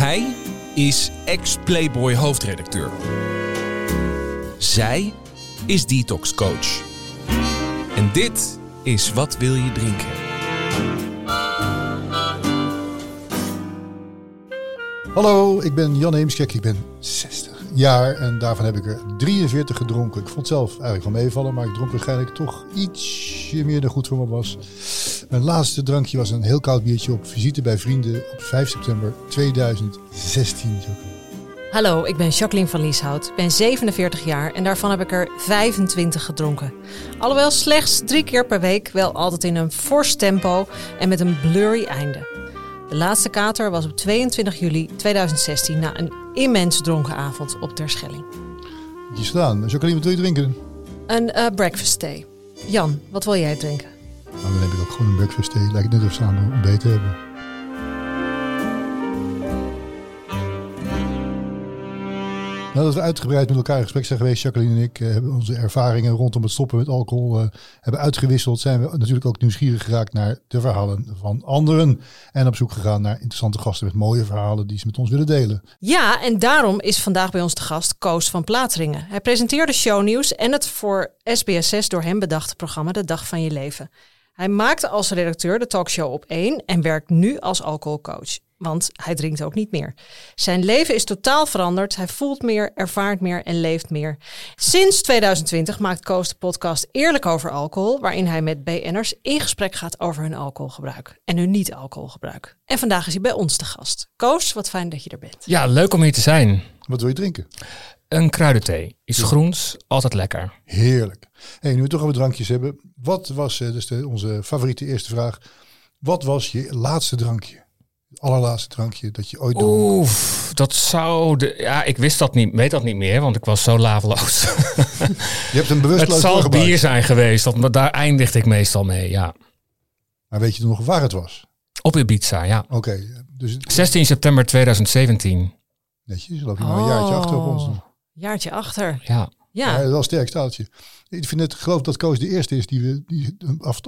Hij is ex-Playboy hoofdredacteur. Zij is detox coach. En dit is Wat wil je drinken? Hallo, ik ben Jan Heemskerk. Ik ben 60 jaar en daarvan heb ik er 43 gedronken. Ik vond zelf eigenlijk van meevallen, maar ik dronk waarschijnlijk toch ietsje meer dan goed voor me was. Mijn laatste drankje was een heel koud biertje op visite bij vrienden op 5 september 2016. Hallo, ik ben Jacqueline van Lieshout, ben 47 jaar en daarvan heb ik er 25 gedronken. Alhoewel slechts drie keer per week, wel altijd in een fors tempo en met een blurry einde. De laatste kater was op 22 juli 2016 na een immens dronken avond op Terschelling. Is gedaan? Jacqueline, wat wil je drinken? Een uh, breakfast tea. Jan, wat wil jij drinken? Nou, dan heb ik ook gewoon een breakfast tea. Lijkt net of samen ontbeten hebben. Nadat we uitgebreid met elkaar in gesprek zijn geweest, Jacqueline en ik, uh, hebben onze ervaringen rondom het stoppen met alcohol uh, hebben uitgewisseld. Zijn we natuurlijk ook nieuwsgierig geraakt naar de verhalen van anderen. En op zoek gegaan naar interessante gasten met mooie verhalen die ze met ons willen delen. Ja, en daarom is vandaag bij ons de gast Koos van Plateringen. Hij presenteerde shownieuws en het voor SBS6 door hem bedachte programma De Dag van Je Leven. Hij maakte als redacteur de talkshow op 1 en werkt nu als alcoholcoach want hij drinkt ook niet meer. Zijn leven is totaal veranderd. Hij voelt meer, ervaart meer en leeft meer. Sinds 2020 maakt Koos de podcast Eerlijk over alcohol, waarin hij met BN'ers in gesprek gaat over hun alcoholgebruik en hun niet-alcoholgebruik. En vandaag is hij bij ons te gast. Koos, wat fijn dat je er bent. Ja, leuk om hier te zijn. Wat wil je drinken? Een kruidenthee. Iets groens, altijd lekker. Heerlijk. Hey, nu we toch over drankjes hebben. Wat was, eh, dus de, onze favoriete eerste vraag. Wat was je laatste drankje? allerlaatste drankje dat je ooit dronk? Oef, dat zou de. Ja, ik wist dat niet, weet dat niet meer, want ik was zo laveloos. je hebt een bewusteloos. Het zal bier zijn geweest, want daar eindigde ik meestal mee, ja. Maar weet je nog waar het was? Op Ibiza, ja. Oké. dus 16 september 2017. Netjes, loop je maar een jaartje achter op ons. Jaartje achter. Ja. Ja. ja, wel een sterk staaltje. Ik vind het, geloof dat Koos de eerste is die, we, die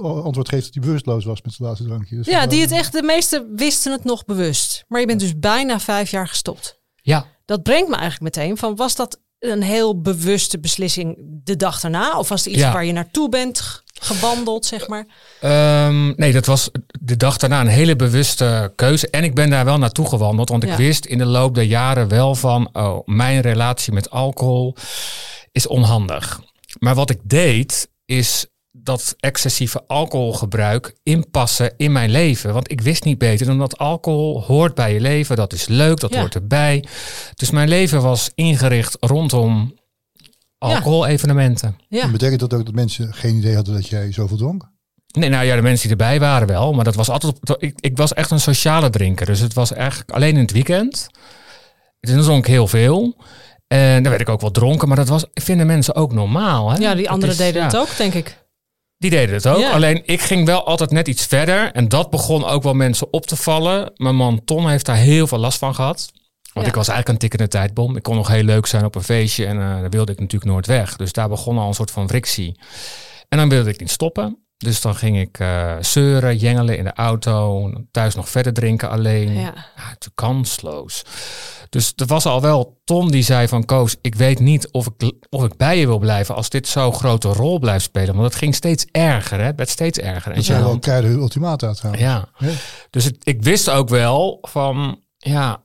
antwoord geeft dat hij bewusteloos was met zijn laatste drankje. Dus ja, die het echt, de meesten wisten het nog bewust. Maar je bent dus bijna vijf jaar gestopt. Ja. Dat brengt me eigenlijk meteen van, was dat een heel bewuste beslissing de dag daarna? Of was het iets waar je naartoe bent gewandeld, zeg maar? Um, nee, dat was de dag daarna een hele bewuste keuze. En ik ben daar wel naartoe gewandeld, want ik wist in de loop der jaren wel van, oh, mijn relatie met alcohol is onhandig. Maar wat ik deed, is dat excessieve alcoholgebruik inpassen in mijn leven. Want ik wist niet beter dan dat alcohol hoort bij je leven. Dat is leuk, dat hoort erbij. Dus mijn leven was ingericht rondom alcoholevenementen. Ja. Betekent dat ook dat mensen geen idee hadden dat jij zoveel dronk? Nee, nou ja, de mensen die erbij waren wel. Maar dat was altijd. Ik, ik was echt een sociale drinker. Dus het was eigenlijk alleen in het weekend. Toen dronk ik heel veel. En dan werd ik ook wel dronken, maar dat was, vinden mensen ook normaal. Hè? Ja, die anderen deden het ook, denk ik. Die deden het ook. Alleen ik ging wel altijd net iets verder. En dat begon ook wel mensen op te vallen. Mijn man Ton heeft daar heel veel last van gehad. Want ik was eigenlijk een tikkende tijdbom. Ik kon nog heel leuk zijn op een feestje en uh, daar wilde ik natuurlijk nooit weg. Dus daar begon al een soort van frictie. En dan wilde ik niet stoppen. Dus dan ging ik uh, zeuren, jengelen in de auto, thuis nog verder drinken alleen. Ja. ja kansloos. Dus er was al wel Tom die zei van Koos, ik weet niet of ik, of ik bij je wil blijven als dit zo'n grote rol blijft spelen. Want het ging steeds erger, hè? het werd steeds erger. Dat zijn wel keiharde ultimata trouwens. Ja, dus ik wist ook wel van, ja,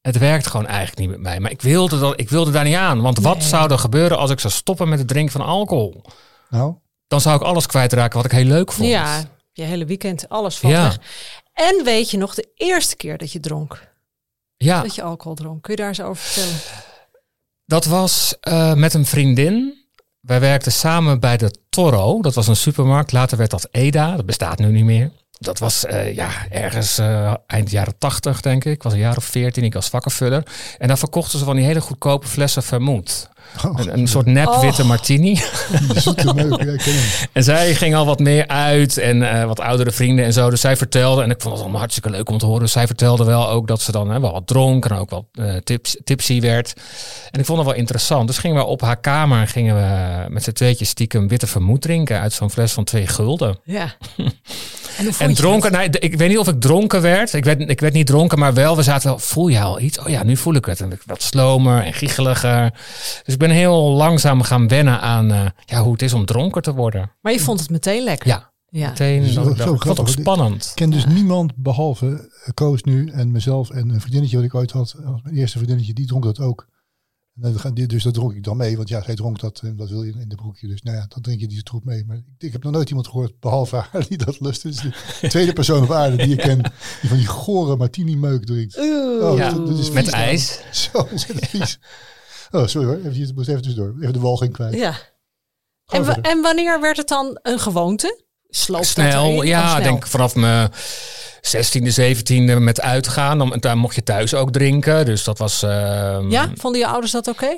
het werkt gewoon eigenlijk niet met mij. Maar ik wilde, dat, ik wilde daar niet aan. Want wat zou er gebeuren als ik zou stoppen met het drinken van alcohol? Nou? Dan zou ik alles kwijtraken wat ik heel leuk vond. Ja, je hele weekend, alles valt ja. weg. En weet je nog de eerste keer dat je dronk? Ja. Dat je alcohol dronk. Kun je daar eens over vertellen? Dat was uh, met een vriendin. Wij werkten samen bij de Toro. Dat was een supermarkt. Later werd dat Eda. Dat bestaat nu niet meer. Dat was uh, ja, ergens uh, eind jaren tachtig, denk ik. Ik was een jaar of veertien. Ik was vakkenvuller. En daar verkochten ze van die hele goedkope flessen vermoed. Oh, een, een, soort nep witte oh. martini. en zij ging al wat meer uit en uh, wat oudere vrienden en zo. Dus zij vertelde, en ik vond het allemaal hartstikke leuk om te horen. Dus zij vertelde wel ook dat ze dan hè, wel wat dronk en ook wat uh, tips, tipsy werd. En ik vond het wel interessant. Dus gingen we op haar kamer en gingen we met z'n tweetjes stiekem witte vermoed drinken uit zo'n fles van twee gulden. Ja. En, dronken, ik weet niet of ik dronken werd. Ik werd, ik werd niet dronken, maar wel, we zaten wel, voel je al iets? Oh ja, nu voel ik het. En ik wat slomer en giecheliger. Dus ik ben heel langzaam gaan wennen aan eh, ja, hoe het is om dronken te worden. Maar je vond het meteen lekker. Ja, Ja. meteen. Zo- dat- dat- zo ik vond het ook spannend. Ik ken dus niemand behalve eh, Koos nu en mezelf en een vriendinnetje wat ik ooit had. Mijn eerste vriendinnetje, die dronk dat ook. Dus dat dronk ik dan mee, want ja, zij dronk dat en wat wil je in de broekje. Dus nou ja, dan drink je die troep mee. Maar ik, ik heb nog nooit iemand gehoord, behalve haar, die dat lust. Dus de tweede persoon op aarde die ik ken, die van die gore martini meuk drinkt. Oh, Ja, dat, dat is Met ijs. Zo ontzettend vies. Oh, sorry hoor, even, even tussendoor. Even de walging kwijt. Ja. En, en wanneer werd het dan een gewoonte? Sloop dat Snel, erin? ja, snel. denk vanaf mijn 16e, 17e met uitgaan. Dan, daar mocht je thuis ook drinken. Dus dat was ehm, Ja, vonden je ouders dat oké?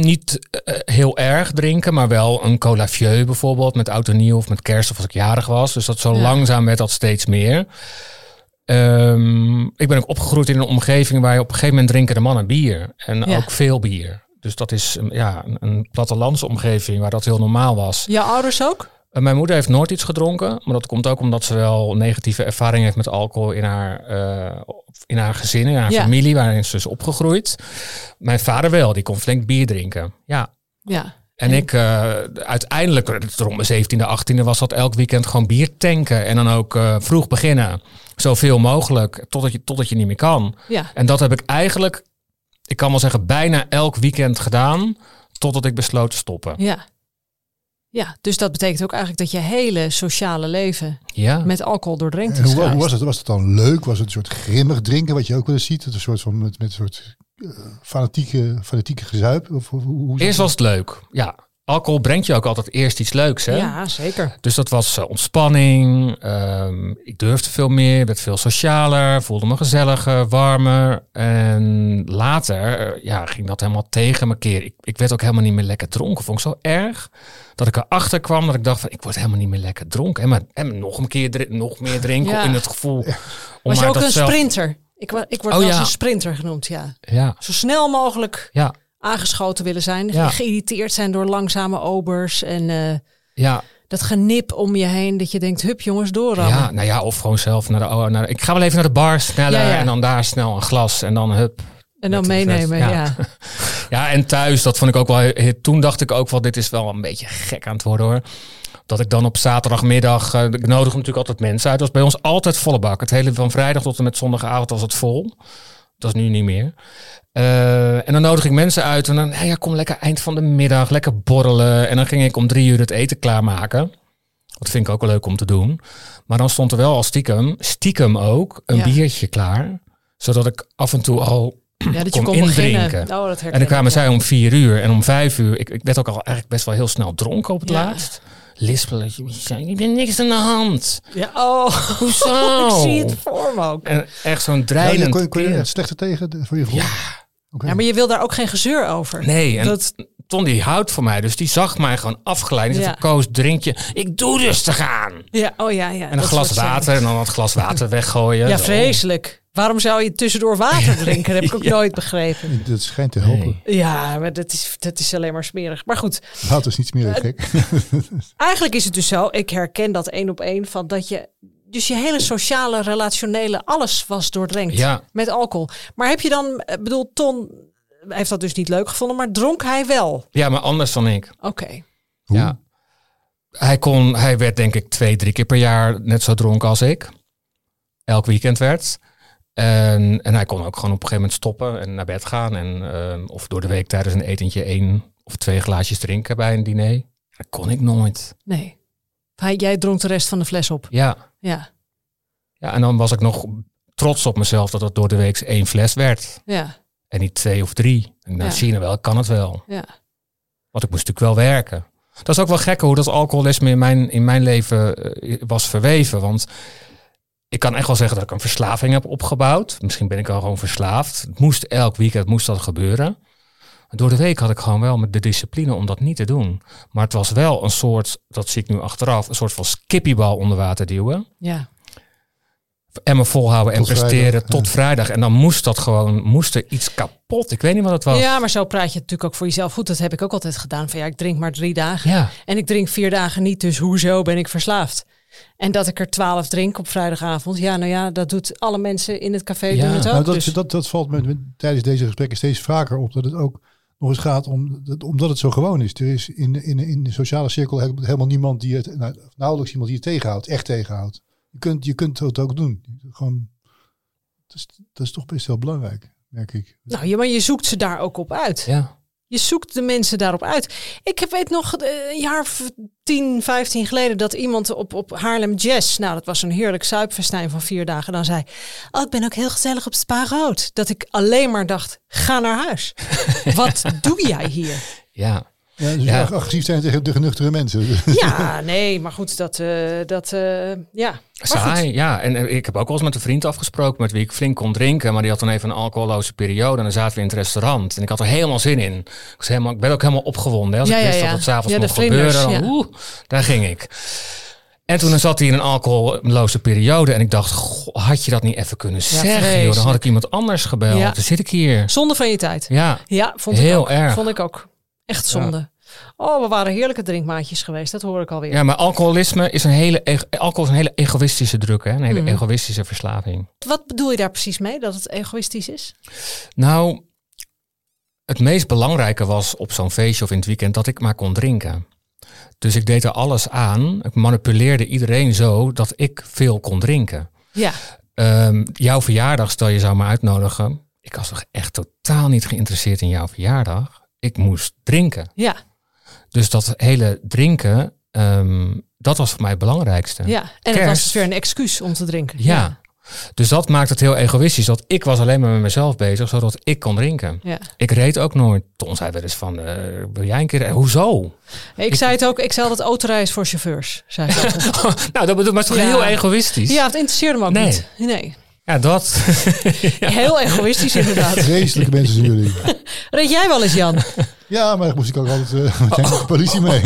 niet eh, heel erg drinken, maar wel een cola vieux bijvoorbeeld met oud en nieuw of met kerst of als ik jarig was. Dus dat zo Ja. langzaam werd dat steeds meer. Ehm, ik ben ook opgegroeid in een omgeving waar je op een gegeven moment drinken de mannen bier. En Ja. ook veel bier. Dus dat is ja, een, een plattelandsomgeving waar dat heel normaal was. Jouw ouders ook? Uh, mijn moeder heeft nooit iets gedronken. Maar dat komt ook omdat ze wel negatieve ervaring heeft met alcohol in haar, eh, in haar gezin, in haar Ja. familie, waarin ze is opgegroeid. Mijn vader wel, die kon flink bier drinken. Ja. Ja. En ik uh, uiteindelijk, rond mijn 17e, 18e, was dat elk weekend gewoon bier tanken. En dan ook uh, vroeg beginnen. Zoveel mogelijk, totdat je, totdat je niet meer kan. Ja. En dat heb ik eigenlijk, ik kan wel zeggen, bijna elk weekend gedaan. Totdat ik besloot te stoppen. Ja. Ja, dus dat betekent ook eigenlijk dat je hele sociale leven ja. met alcohol doordrenkt is. hoe, hoe was het? Was het dan leuk? Was het een soort grimmig drinken, wat je ook wel eens ziet? Het een soort van met, met een soort uh, fanatieke, fanatieke gezuip? Of, hoe, hoe Eerst was het leuk, ja. Alcohol brengt je ook altijd eerst iets leuks, hè? Ja, zeker. Dus dat was uh, ontspanning. Um, ik durfde veel meer, werd veel socialer, voelde me gezelliger, warmer. En later uh, ja, ging dat helemaal tegen me keer. Ik, ik werd ook helemaal niet meer lekker dronken. Vond ik zo erg dat ik erachter kwam dat ik dacht van ik word helemaal niet meer lekker dronken. En, maar, en nog een keer nog meer drinken Ja. in het gevoel. Ja. Was je ook een zelf... sprinter? Ik, ik word oh, ja. eens een sprinter genoemd, ja. ja. Zo snel mogelijk ja. Aangeschoten willen zijn. Ja. Geïrriteerd zijn door langzame obers en uh, ja. dat genip om je heen. Dat je denkt, hup jongens, doorrammen. Ja, nou ja, of gewoon zelf naar de... Naar ik ga wel even naar de bar sneller ja, en dan daar snel een glas en dan hup. En dan meenemen, ja. ja. ja. en thuis, dat vond ik ook wel... Toen dacht ik ook wel, dit is wel een beetje gek aan het worden hoor. Dat ik dan op zaterdagmiddag... Uh, ik nodig natuurlijk altijd mensen uit. Dat was bij ons altijd volle bak. Het hele van vrijdag tot en met zondagavond was het vol. Dat is nu niet meer. Uh, en dan nodig ik mensen uit en dan, hey, ja, kom lekker eind van de middag, lekker borrelen. En dan ging ik om drie uur het eten klaarmaken. Dat vind ik ook wel leuk om te doen. Maar dan stond er wel al stiekem, stiekem ook, een ja. biertje klaar. Zodat ik af en toe al ja, dat je kon, kon indrinken. Oh, dat en dan kwamen zij om vier uur en om vijf uur. Ik, ik werd ook al eigenlijk best wel heel snel dronken op het ja. laatst. Lispelen, ik ben niks aan de hand. Ja, oh, hoezo? ik zie het voor me ook. En echt zo'n dreigend. Ja, kon, kon je het slechter tegen voor je gevoel? Ja. Okay. ja, maar je wil daar ook geen gezeur over. Nee, en dat... Ton die houdt van mij, dus die zag mij gewoon afgeleid. Die ja. Koos, drink je. Ik doe rustig aan. Ja, oh ja, ja. En een glas water en dan dat glas water weggooien. Ja, vreselijk. Waarom zou je tussendoor water drinken? Dat heb ik ook ja. nooit begrepen. Dat schijnt te helpen. Nee. Ja, maar dat is, dat is alleen maar smerig. Maar goed. Water is niet smerig, gek. Eigenlijk is het dus zo, ik herken dat één op één, van dat je dus je hele sociale, relationele, alles was doordrenkt ja. met alcohol. Maar heb je dan, bedoel, Ton heeft dat dus niet leuk gevonden, maar dronk hij wel? Ja, maar anders dan ik. Oké. Okay. Ja. Hij, kon, hij werd denk ik twee, drie keer per jaar net zo dronken als ik. Elk weekend werd. En, en hij kon ook gewoon op een gegeven moment stoppen en naar bed gaan. En, uh, of door de week tijdens een etentje één of twee glaasjes drinken bij een diner. Dat kon ik nooit. Nee. Hij, jij dronk de rest van de fles op? Ja. Ja. Ja, en dan was ik nog trots op mezelf dat het door de week één fles werd. Ja. En niet twee of drie. En nou, ja. zie je wel, ik kan het wel. Ja. Want ik moest natuurlijk wel werken. Dat is ook wel gek hoe dat alcoholisme in mijn, in mijn leven uh, was verweven. Want ik kan echt wel zeggen dat ik een verslaving heb opgebouwd. Misschien ben ik al gewoon verslaafd. Het moest elk weekend moest dat gebeuren. Door de week had ik gewoon wel met de discipline om dat niet te doen. Maar het was wel een soort, dat zie ik nu achteraf, een soort van skippiebal onder water duwen. Ja. En me volhouden en presteren vrijdag, tot ja. vrijdag. En dan moest dat gewoon, moest er iets kapot. Ik weet niet wat het was. Ja, maar zo praat je natuurlijk ook voor jezelf goed. Dat heb ik ook altijd gedaan. Van ja, ik drink maar drie dagen. Ja. En ik drink vier dagen niet, dus hoezo ben ik verslaafd? En dat ik er twaalf drink op vrijdagavond. Ja, nou ja, dat doet alle mensen in het café Ja. doen het ook. Nou, dat, dus. dat, dat valt me tijdens deze gesprekken steeds vaker op. Dat het ook nog eens gaat om, dat- omdat het zo gewoon is. Er is in, in, in de sociale cirkel he- helemaal niemand die het, nou, nauwelijks iemand die het tegenhoudt, echt tegenhoudt. Je kunt, je kunt het ook doen. Gewoon, dat, is, dat is toch best wel belangrijk, merk ik. Nou, ja, maar je zoekt ze daar ook op uit. Ja. Je zoekt de mensen daarop uit. Ik weet nog eh, een jaar of 10, 15 geleden dat iemand op, op Haarlem Jazz, nou dat was een heerlijk zuipfestijn van vier dagen, dan zei, oh ik ben ook heel gezellig op Spa Rood. Dat ik alleen maar dacht, ga naar huis. Wat doe jij hier? Ja. Ja, dus Ja. ag- agressief zijn tegen de genuchtere mensen. Ja, nee, maar goed, dat, eh, dat eh, ja. Maar goed. Saai, ja. En eh, ik heb ook wel eens met een vriend afgesproken met wie ik flink kon drinken. Maar die had dan even een alcoholloze periode. En dan zaten we in het restaurant. En ik had er helemaal zin in. Ik, was helemaal, ik ben ook helemaal opgewonden. hè. Als Ja, ik wist ja. dat het s'avonds mocht vlinders, gebeuren, dan ja. oeh, daar ging ik. En toen zat hij in een alcoholloze periode. En ik dacht, goh, had je dat niet even kunnen zeggen? Joh, dan had ik iemand anders gebeld. Ja. Dan zit ik hier. Zonde van je tijd. Ja, Ja, vond ik Heel ook. erg. Vond ik ook. Echt zonde. Oh, we waren heerlijke drinkmaatjes geweest. Dat hoor ik alweer. ja, maar alcoholisme is een hele, alcohol is een hele egoïstische druk. Hè? Een hele Mhm. egoïstische verslaving. Wat bedoel je daar precies mee? Dat het egoïstisch is? Nou, het meest belangrijke was op zo'n feestje of in het weekend dat ik maar kon drinken. Dus ik deed er alles aan. Ik manipuleerde iedereen zo dat ik veel kon drinken. Ja. Ehm, jouw verjaardag, stel je zou me uitnodigen. Ik was toch echt totaal niet geïnteresseerd in jouw verjaardag. Ik moest drinken. Ja. Dus dat hele drinken, ehm, dat was voor mij het belangrijkste. ja. En het Kerst. was dus weer een excuus om te drinken. Ja. Dus dat maakt het heel egoïstisch. Dat ik was alleen maar met mezelf bezig, zodat ik kon drinken. Ja. Ik reed ook nooit. Ton zei wel eens van, eh, wil jij een keer... rijden? Hoezo? Ik zei het ook, ik zei altijd autorijden voor chauffeurs. Zei ik altijd. nou, dat bedoel maar het is toch Ja. heel egoïstisch? ja, het interesseerde me ook Nee. niet. Nee. Ja, dat. Heel egoïstisch inderdaad. Vreselijke mensen zijn jullie. Reed jij wel eens, Jan? Ja, maar daar moest ik ook altijd eh, meteen met de politie mee.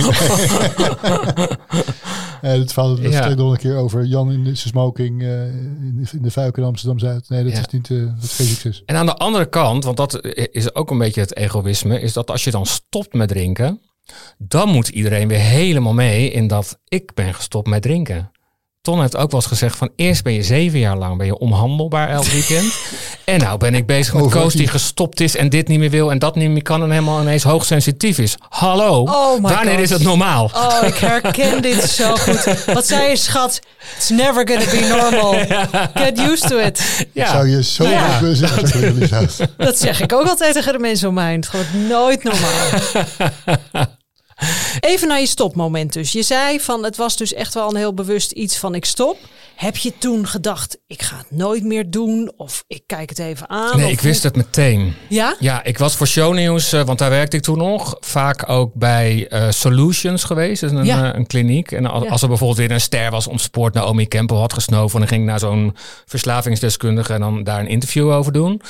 Eh, het verhaal dat Ja. ik nog een keer over Jan in de smoking eh, in, de, in de Fuik in Amsterdam-Zuid. Nee, dat Ja. is niet eh, dat is geen succes. En aan de andere kant, want dat is ook een beetje het egoïsme, is dat als je dan stopt met drinken, dan moet iedereen weer helemaal mee in dat ik ben gestopt met drinken. Ton heeft ook wel eens gezegd van eerst ben je zeven jaar lang ben je onhandelbaar elk weekend. en nou ben ik bezig met Overactief. Koos die gestopt is en dit niet meer wil en dat niet meer kan en helemaal ineens hoogsensitief is. Hallo, Oh my wanneer God. is het normaal? Oh, ik herken dit zo goed. Wat zei je, schat? It's never gonna be normal. Get used to it. Ik zou je zo Ja. zeggen. Dat zeg ik ook altijd tegen de mensen om mij. heen. Het nooit normaal. Even naar je stopmoment dus. Je zei van het was dus echt wel een heel bewust iets van ik stop. Heb je toen gedacht ik ga het nooit meer doen of ik kijk het even aan? Nee, ik wist het meteen. Ja? Ja, ik was voor shownieuws, eh, want daar werkte ik toen nog. Vaak ook bij eh, Solutions geweest, is een, Ja. eh, een kliniek. En als, Ja. als er bijvoorbeeld weer een ster was om sport, Naomi Campbell had gesnoven, dan ging ik naar zo'n verslavingsdeskundige en dan daar een interview over doen.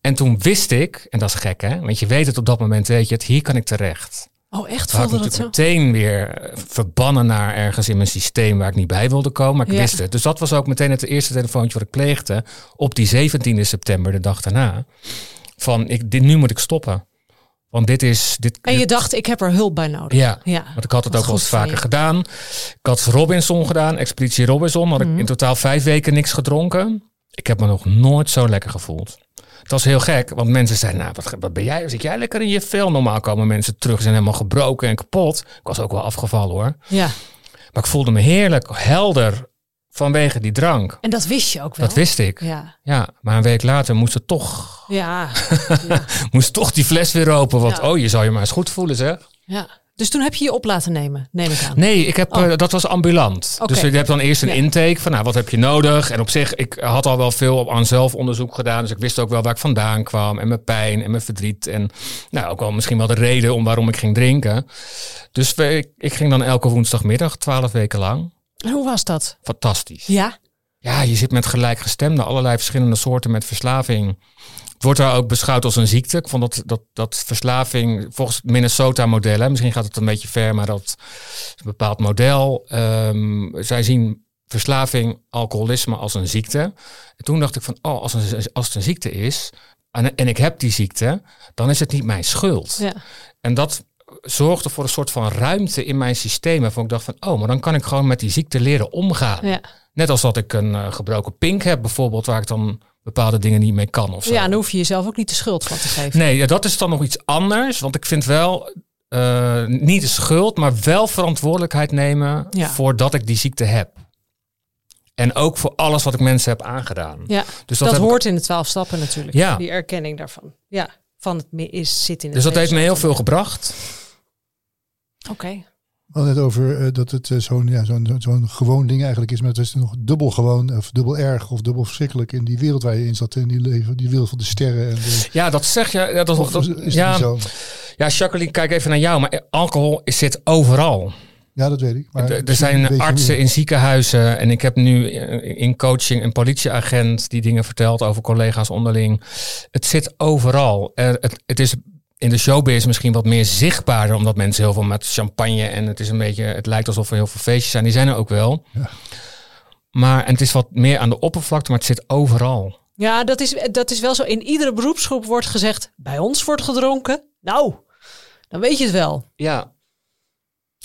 En toen wist ik, en dat is gek hè, want je weet het op dat moment, weet je het, hier kan ik terecht. Oh, echt Toen had ik voelde dat natuurlijk zo? meteen weer eh, verbannen naar ergens in mijn systeem waar ik niet bij wilde komen. Maar ik Ja. wist het. Dus dat was ook meteen het eerste telefoontje wat ik pleegde op die 17e september, de dag daarna. Van, ik, dit, nu moet ik stoppen. Want dit is... Dit, En je dit- dacht ik heb er hulp bij nodig. ja, Ja. want ik had het Wat ook wel eens vaker gedaan. Ik had Robinson gedaan, Expeditie Robinson. Had ik Mhm. in totaal vijf weken niks gedronken. Ik heb me nog nooit zo lekker gevoeld. Het was heel gek, want mensen zeiden, nou, wat, wat ben jij? Zit jij lekker in je vel? Normaal komen mensen terug, zijn helemaal gebroken en kapot. Ik was ook wel afgevallen hoor. Ja. Maar ik voelde me heerlijk, helder vanwege die drank. En dat wist je ook wel. Dat wist ik. Ja. Ja, maar een week later moest het toch, Ja. ja. moest toch die fles weer open. Want Ja. oh, je zou je maar eens goed voelen zeg. ja. Dus toen heb je je op laten nemen, neem ik aan. Nee, ik heb, Oh. eh, dat was ambulant. Dus je hebt dan eerst een Ja. intake van nou, wat heb je nodig? En op zich, ik had al wel veel op- aan zelfonderzoek gedaan. Dus ik wist ook wel waar ik vandaan kwam. En mijn pijn en mijn verdriet. En nou, ook wel misschien wel de reden om waarom ik ging drinken. Dus we- ik, ik ging dan elke woensdagmiddag, twaalf weken lang. En hoe was dat? Fantastisch. Ja. Ja, je zit met gelijkgestemden, allerlei verschillende soorten met verslaving. Wordt daar ook beschouwd als een ziekte. Ik vond dat, dat, dat verslaving, volgens het Minnesota-model, hè, misschien gaat het een beetje ver, maar dat is een bepaald model. Ehm, zij zien verslaving, alcoholisme als een ziekte. En toen dacht ik van, oh, als, een, als het een ziekte is en, en ik heb die ziekte, dan is het niet mijn schuld. ja. En dat zorgde voor een soort van ruimte in mijn systeem. Waarvan ik dacht van, oh, maar dan kan ik gewoon met die ziekte leren omgaan. Ja. Net als dat ik een eh, gebroken pink heb bijvoorbeeld, waar ik dan bepaalde dingen niet mee kan of zo. ja, dan hoef je jezelf ook niet de schuld van te geven. Nee, ja, dat is dan nog iets anders. Want ik vind wel eh, niet de schuld, maar wel verantwoordelijkheid nemen Ja. voordat ik die ziekte heb. En ook voor alles wat ik mensen heb aangedaan. Ja, Dus dat, ik- hoort in de twaalf stappen natuurlijk. Ja. Die erkenning daarvan. Ja, van het is, zit in het dus dat heeft me heel veel gebracht. Oké. We hadden het over eh, dat het eh, zo'n ja, zo'n gewoon ding eigenlijk is. Maar het is nog dubbel gewoon, of dubbel erg, of dubbel verschrikkelijk in die wereld waar je in zat. In die leven, die wereld van de sterren. En de, Ja, dat zeg je. Ja, dat, of dat- is ja, zo? ja, Jacqueline, kijk even naar jou. Maar alcohol zit overal. Ja, dat weet ik. Maar Er- zijn artsen in ziekenhuizen en ik heb nu eh, in coaching een politieagent die dingen vertelt over collega's onderling. Het zit overal. Er, het, het is in de showbiz misschien wat meer zichtbaarder, omdat mensen heel veel met champagne en het is een beetje, het lijkt alsof er heel veel feestjes zijn. Die zijn er ook wel. Ja. Maar en het is wat meer aan de oppervlakte, maar het zit overal. Ja, dat is, dat is wel zo. In iedere beroepsgroep wordt gezegd, bij ons wordt gedronken. Nou, dan weet je het wel. Ja,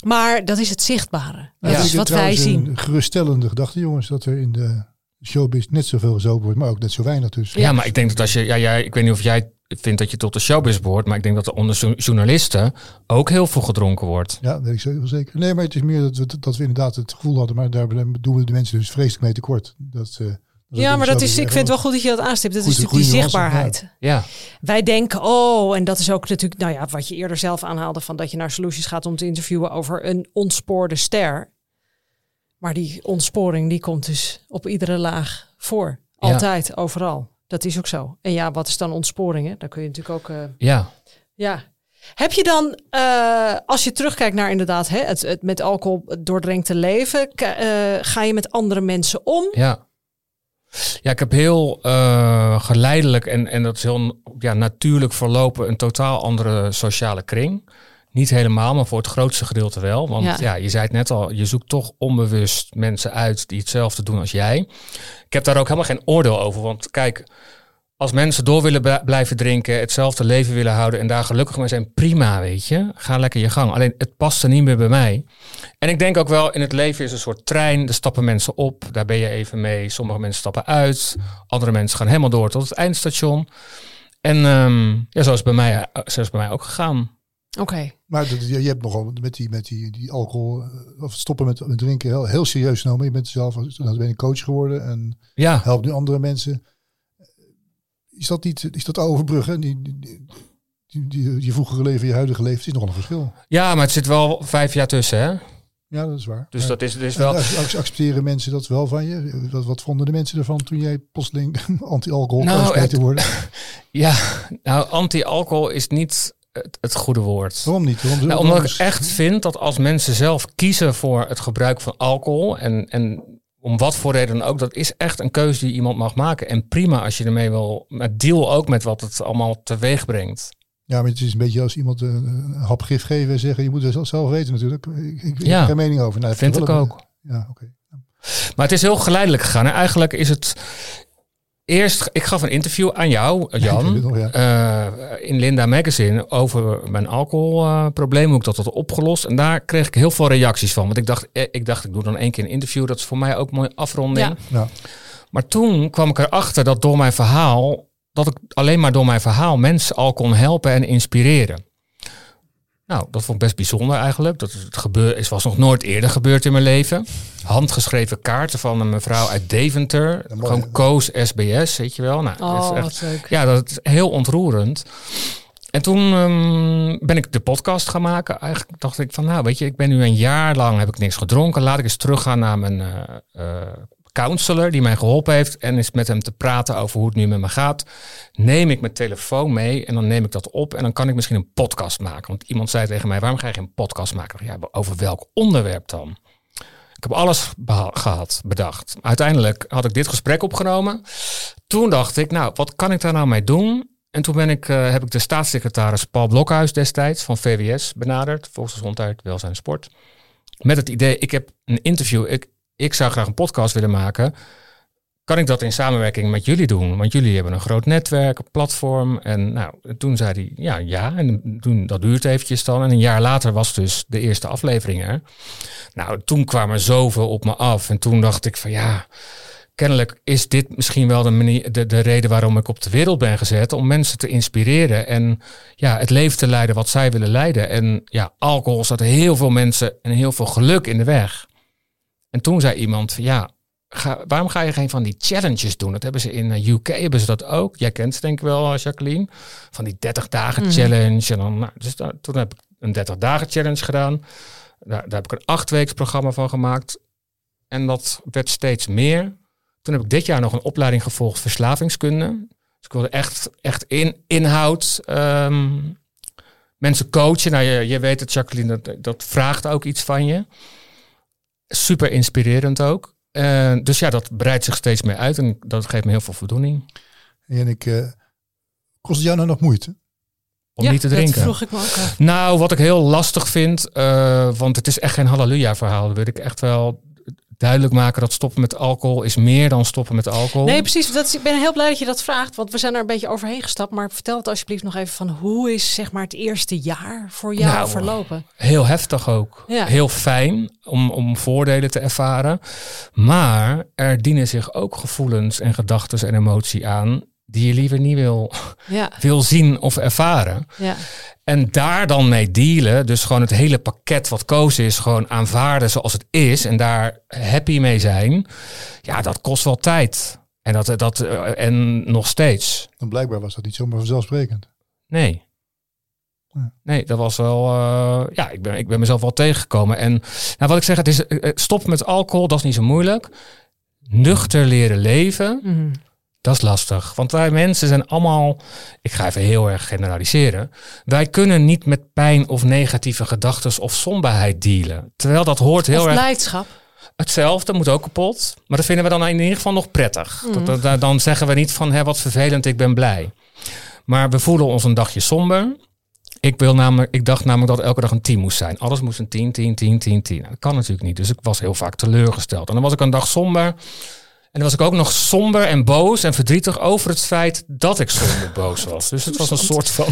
Maar dat is het zichtbare. Dat is wat wij zien. Een geruststellende gedachte, jongens, dat er in de showbiz net zoveel gezopen wordt, maar ook net zo weinig dus. ja. maar ik denk dat als je, ja, jij, ik weet niet of jij vindt dat je tot de showbiz behoort, maar ik denk dat er onder jo- journalisten ook heel veel gedronken wordt. Ja, weet ik zeker. zeker. Nee, maar het is meer dat we, dat we inderdaad het gevoel hadden, maar daar doen we de mensen dus vreselijk mee tekort. Dat, eh, dat Ja, maar de dat is, ik vind het wel goed dat je dat aanstipt. Dat is natuurlijk die zichtbaarheid. Ja, Wij denken, oh, en dat is ook natuurlijk, nou ja, wat je eerder zelf aanhaalde van dat je naar Solutions gaat om te interviewen over een ontspoorde ster. Maar die ontsporing, die komt dus op iedere laag voor. Ja. Altijd, overal. Dat is ook zo. En ja, wat is dan ontsporingen? Daar kun je natuurlijk ook, eh, ja. ja. Heb je dan, eh, als je terugkijkt naar inderdaad hè, het, het met alcohol doordrenkte leven, eh, ga je met andere mensen om? Ja. Ja, ik heb heel geleidelijk en, en dat is heel ja, natuurlijk verlopen een totaal andere sociale kring. Niet helemaal, maar voor het grootste gedeelte wel. Want Ja. ja. je zei het net al, je zoekt toch onbewust mensen uit die hetzelfde doen als jij. Ik heb daar ook helemaal geen oordeel over. Want kijk, als mensen door willen bl- blijven drinken, hetzelfde leven willen houden en daar gelukkig mee zijn, prima, weet je. Ga lekker je gang. Alleen het past er niet meer bij mij. En ik denk ook wel, in het leven is een soort trein. Er stappen mensen op, daar ben je even mee. Sommige mensen stappen uit. Andere mensen gaan helemaal door tot het eindstation. En ehm, ja, zo is, het bij mij, zo is het bij mij ook gegaan. Oké. Maar je je hebt nogal met die, met die, die alcohol, eh, of stoppen met, met drinken, heel, heel serieus genomen. Je bent zelf, nou, ben je coach geworden en Ja, helpt nu andere mensen. Is dat niet, is dat overbruggen? Die, die, die, je vroegere leven, je huidige leven, het is nogal een verschil. ja, maar het zit wel vijf jaar tussen, hè? Ja, dat is waar. Dus dat is, dus en wel... ac- ac- accepteren mensen dat wel van je? Wat, wat vonden de mensen ervan toen jij plotseling anti-alcohol Nou, te worden? Ja, nou, anti-alcohol is niet het, het goede woord. Waarom niet? Waarom, Nou, omdat ik echt vind dat als mensen zelf kiezen voor het gebruik van alcohol en, en om wat voor reden ook, dat is echt een keuze die iemand mag maken. En prima als je ermee wil, maar deal ook met wat het allemaal teweeg brengt. Ja, maar het is een beetje als iemand een, hap gif geven en zeggen, je moet het zelf- zelf weten natuurlijk. Ik, ik, Ja. heb geen mening over. Nou, Vind ik een- ook. Ja, oké. Maar het is heel geleidelijk gegaan. En eigenlijk is het eerst, ik gaf een interview aan jou, Jan, nog, ja. eh, in Linda Magazine over mijn alcoholprobleem, hoe ik dat had opgelost. En daar kreeg ik heel veel reacties van. Want ik dacht, eh, ik dacht, ik doe dan één keer een interview. Dat is voor mij ook een mooie afronding. Ja. Ja. Maar toen kwam ik erachter dat door mijn verhaal, dat ik alleen maar door mijn verhaal mensen al kon helpen en inspireren. Nou, dat vond ik best bijzonder eigenlijk. Dat het gebeur, is was nog nooit eerder gebeurd in mijn leven. Handgeschreven kaarten van een mevrouw uit Deventer. Ja, gewoon? Koos SBS, weet je wel. Nou, dat is Oh, echt- wat leuk. ja, dat is heel ontroerend. En toen ehm, ben ik de podcast gaan maken. Eigenlijk dacht ik van, nou weet je, ik ben nu een jaar lang heb ik niks gedronken. Laat ik eens teruggaan naar mijn eh, eh, counselor die mij geholpen heeft. En eens met hem te praten over hoe het nu met me gaat. Neem ik mijn telefoon mee en dan neem ik dat op. En dan kan ik misschien een podcast maken. Want iemand zei tegen mij, waarom ga je geen podcast maken? Ja, over welk onderwerp dan? Ik heb alles gehad, bedacht. Uiteindelijk had ik dit gesprek opgenomen. Toen dacht ik, nou, wat kan ik daar nou mee doen? En toen ben ik, eh, heb ik de staatssecretaris Paul Blokhuis destijds van VWS benaderd, Volksgezondheid, Welzijn en Sport. Met het idee, ik heb een interview, ik, ik zou graag een podcast willen maken. kan ik dat in samenwerking met jullie doen? Want jullie hebben een groot netwerk, een platform. En nou, toen zei hij, ja, ja. En toen, dat duurt eventjes dan. En een jaar later was dus de eerste aflevering er. Nou, toen kwam er zoveel op me af. En toen dacht ik van, ja, kennelijk is dit misschien wel de, manier, de, de reden waarom ik op de wereld ben gezet. Om mensen te inspireren en ja, het leven te leiden wat zij willen leiden. En ja, alcohol staat heel veel mensen en heel veel geluk in de weg. En toen zei iemand ja, Ga, waarom ga je geen van die challenges doen? Dat hebben ze in de UK, hebben ze dat ook. Jij kent ze denk ik wel, Jacqueline. Van die 30 dagen mhm. challenge. En dan, nou, dus toen heb ik een 30 dagen challenge gedaan. Daar, daar heb ik een acht weeks programma van gemaakt. En dat werd steeds meer. Toen heb ik dit jaar nog een opleiding gevolgd verslavingskunde. Dus ik wilde echt, echt in, inhoud ehm, mensen coachen. Nou, je, je weet het, Jacqueline, dat, dat vraagt ook iets van je. Super inspirerend ook. Uh, dus ja, dat breidt zich steeds meer uit en dat geeft me heel veel voldoening. En ik, uh, kost het jou nou nog moeite? Om niet te drinken. Dat vroeg ik me ook. Nou, wat ik heel lastig vind, uh, want het is echt geen halleluja verhaal. Dat wil ik echt wel duidelijk maken dat stoppen met alcohol is meer dan stoppen met alcohol. Nee, precies. Dat is, ik ben heel blij dat je dat vraagt, want we zijn er een beetje overheen gestapt. Maar vertel het alsjeblieft nog even van hoe is zeg maar het eerste jaar voor jou nou, verlopen? Heel heftig ook. Ja. Heel fijn om, om voordelen te ervaren. Maar er dienen zich ook gevoelens en gedachten en emotie aan die je liever niet wil, ja. wil zien of ervaren. Ja. En daar dan mee dealen, dus gewoon het hele pakket wat koos is, gewoon aanvaarden zoals het is en daar happy mee zijn, ja, dat kost wel tijd. En, dat, dat, eh, en nog steeds. En blijkbaar was dat niet zomaar vanzelfsprekend. Nee. Nee, dat was wel. Uh, ja, ik ben, ik ben mezelf wel tegengekomen. En nou, wat ik zeg, het is uh, stop met alcohol, dat is niet zo moeilijk. Nuchter leren leven. Mm dat is lastig. Want wij mensen zijn allemaal, ik ga even heel erg generaliseren. Wij kunnen niet met pijn of negatieve gedachten of somberheid dealen. Terwijl dat hoort heel of erg. blijdschap. Hetzelfde moet ook kapot. Maar dat vinden we dan in ieder geval nog prettig. Mm. Dat, dan zeggen we niet van hé, wat vervelend, ik ben blij. Maar we voelen ons een dagje somber. Ik, wil namelijk, ik dacht namelijk dat elke dag een 10 moest zijn. Alles moest een 10, 10, 10, 10, 10. Dat kan natuurlijk niet. Dus ik was heel vaak teleurgesteld. En dan was ik een dag somber. En dan was ik ook nog somber en boos en verdrietig over het feit dat ik somber boos was. Dus het was een soort van.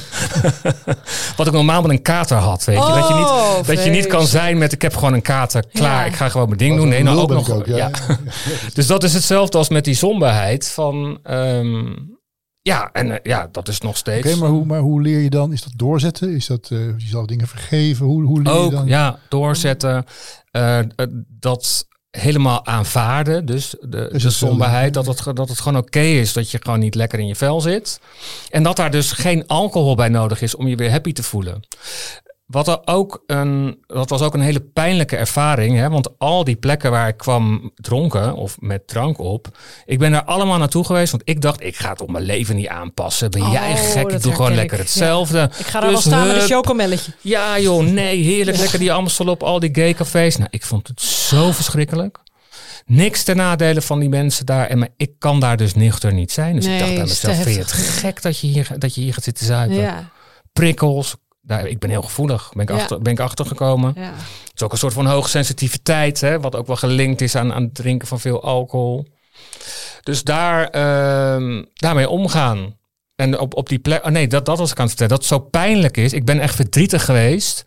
wat ik normaal met een kater had. Weet je? dat, je niet, oh, dat je niet kan zijn met ik heb gewoon een kater klaar. Ik ga gewoon mijn ding doen. Nee, nou ook nog. ja. dus dat is hetzelfde als met die somberheid. Van um, ja, en uh, ja, dat is nog steeds. Oké, okay, maar, hoe, maar hoe leer je dan? Is dat doorzetten? Is dat uh, je zal dingen vergeven? Hoe, hoe leer ook, je dan? Ja, doorzetten. Uh, dat helemaal aanvaarden. Dus de, de somberheid, dat het, dat het gewoon oké is dat je gewoon niet lekker in je vel zit. En dat daar dus geen alcohol bij nodig is om je weer happy te voelen. Wat er ook een, dat was ook een hele pijnlijke ervaring. Hè? Want al die plekken waar ik kwam dronken of met drank op. Ik ben daar allemaal naartoe geweest. Want ik dacht, ik ga het op mijn leven niet aanpassen. Ben jij oh, gek? Ik doe gewoon lekker hetzelfde. Ik ga daar dus wel staan met een chocomelletje. Ja joh, nee, heerlijk. Lekker die Amstel op, al die gay cafés. Nou, ik vond het zo verschrikkelijk. Niks ten nadele van die mensen daar. En maar ik kan daar dus nuchter niet zijn. Dus ik dacht bij mezelf, vind je het gek dat je hier, dat je hier gaat zitten zuipen? Ja. Prikkels, nou, ik ben heel gevoelig, ben ik, achter, ben ik achtergekomen. Ja. Het is ook een soort van hoge sensitiviteit, hè, wat ook wel gelinkt is aan, aan het drinken van veel alcohol. Dus daar, uh, daarmee omgaan. En op, op die plek, oh nee, dat, dat was ik aan het vertellen, dat het zo pijnlijk is. Ik ben echt verdrietig geweest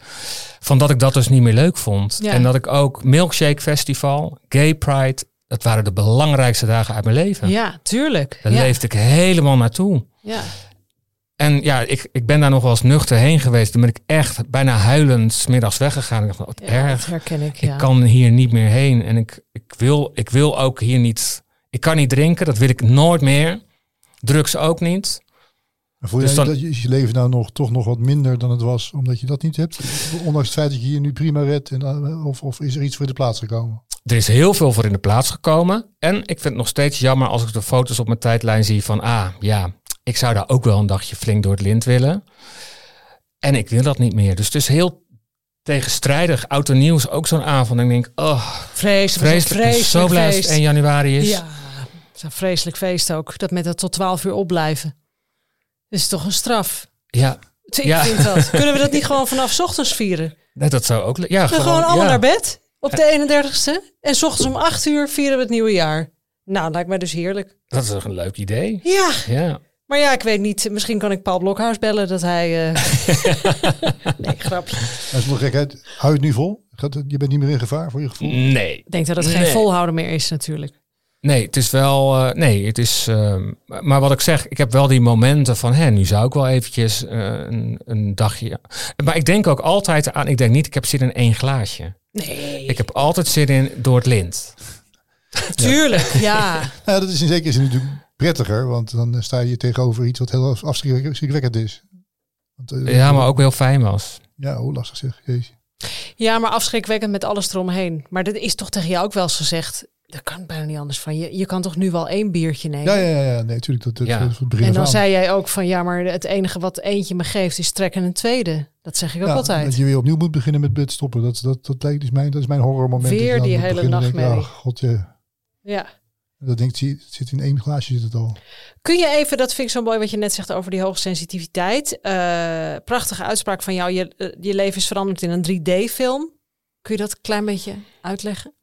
van dat ik dat dus niet meer leuk vond. Ja. En dat ik ook Milkshake Festival, Gay Pride, dat waren de belangrijkste dagen uit mijn leven. Ja, tuurlijk. Daar leefde ik helemaal naartoe. Ja. En ja, ik, ik ben daar nog wel eens nuchter heen geweest. Toen ben ik echt bijna huilend smiddags weggegaan. Ik dacht, wat erg. herken ik, ja. ik kan hier niet meer heen. En ik, ik, wil, ik wil ook hier niet... Ik kan niet drinken, dat wil ik nooit meer. Drugs ook niet. voel je dus dan, dat je, je leven nou nog, toch nog wat minder dan het was, omdat je dat niet hebt? Ondanks het feit dat je hier nu prima redt, en, eh, of, of is er iets voor in de plaats gekomen? Er is heel veel voor in de plaats gekomen. En ik vind het nog steeds jammer als ik de foto's op mijn tijdlijn zie van, ah ja, ik zou daar ook wel een dagje flink door het lint willen. En ik wil dat niet meer. Dus het is heel tegenstrijdig. Auto nieuws ook zo'n avond. En ik denk, oh, vreselijk. Vreselijk. vreselijk zo blij het 1 januari is. Ja, een vreselijk feest ook. Dat met dat tot 12 uur opblijven. Dat is toch een straf? Ja. Ik ja. vind dat. Kunnen we dat niet gewoon vanaf ochtends vieren? Nee, dat zou ook... Ja, gewoon, gewoon allemaal naar bed op de 31ste. En s ochtends om 8 uur vieren we het nieuwe jaar. Nou, lijkt mij dus heerlijk. Dat is toch een leuk idee. Ja, Ja. Maar ja, ik weet niet. Misschien kan ik Paul Blokhuis bellen dat hij... eh, nee, grapje. Dat is wel gekheid. Hou je het nu vol? Gaat het- Je bent niet meer in gevaar voor je gevoel? Nee. Ik denk dat het geen Nee. volhouden meer is natuurlijk. Nee, het is wel. eh, nee, het is. ehm, maar wat ik zeg, ik heb wel die momenten van. Hè, nu zou ik wel eventjes eh, een, een dagje. Maar ik denk ook altijd aan. Ik denk niet, ik heb zin in één glaasje. Nee, Ik heb altijd zin in door het lint. tuurlijk. Ja. Nou, dat is in zekere zin natuurlijk prettiger, want dan sta je tegenover iets wat heel afschrikwekkend is. Want, eh, Ja, maar ook heel fijn was. Ja, hoe lastig zeg. Jezus. ja, maar afschrikwekkend met alles eromheen. Maar dit is toch tegen jou ook wel eens gezegd. Dat kan bijna niet anders van je. Je kan toch nu wel één biertje nemen? Ja, ja, ja, ja, nee, natuurlijk. Dat, dat, Ja. dat, dat En dan zei jij ook van ja, maar het enige wat eentje me geeft is trekken een tweede. Dat zeg ik ook Ja, altijd. Dat je weer opnieuw moet beginnen met bed stoppen. Dat, dat, dat, lijkt is mijn, dat is mijn horrormoment. Weer Dat je die hele denk, nachtmerrie. Ja, god, ja. Ja. Dat denkt, zit in één glaasje zit het al. Kun je even, dat vind ik zo mooi wat je net zegt over die hoogsensitiviteit. Eh prachtige uitspraak van jou. Je, eh, je leven is veranderd in een 3D-film. Kun je dat een klein beetje uitleggen?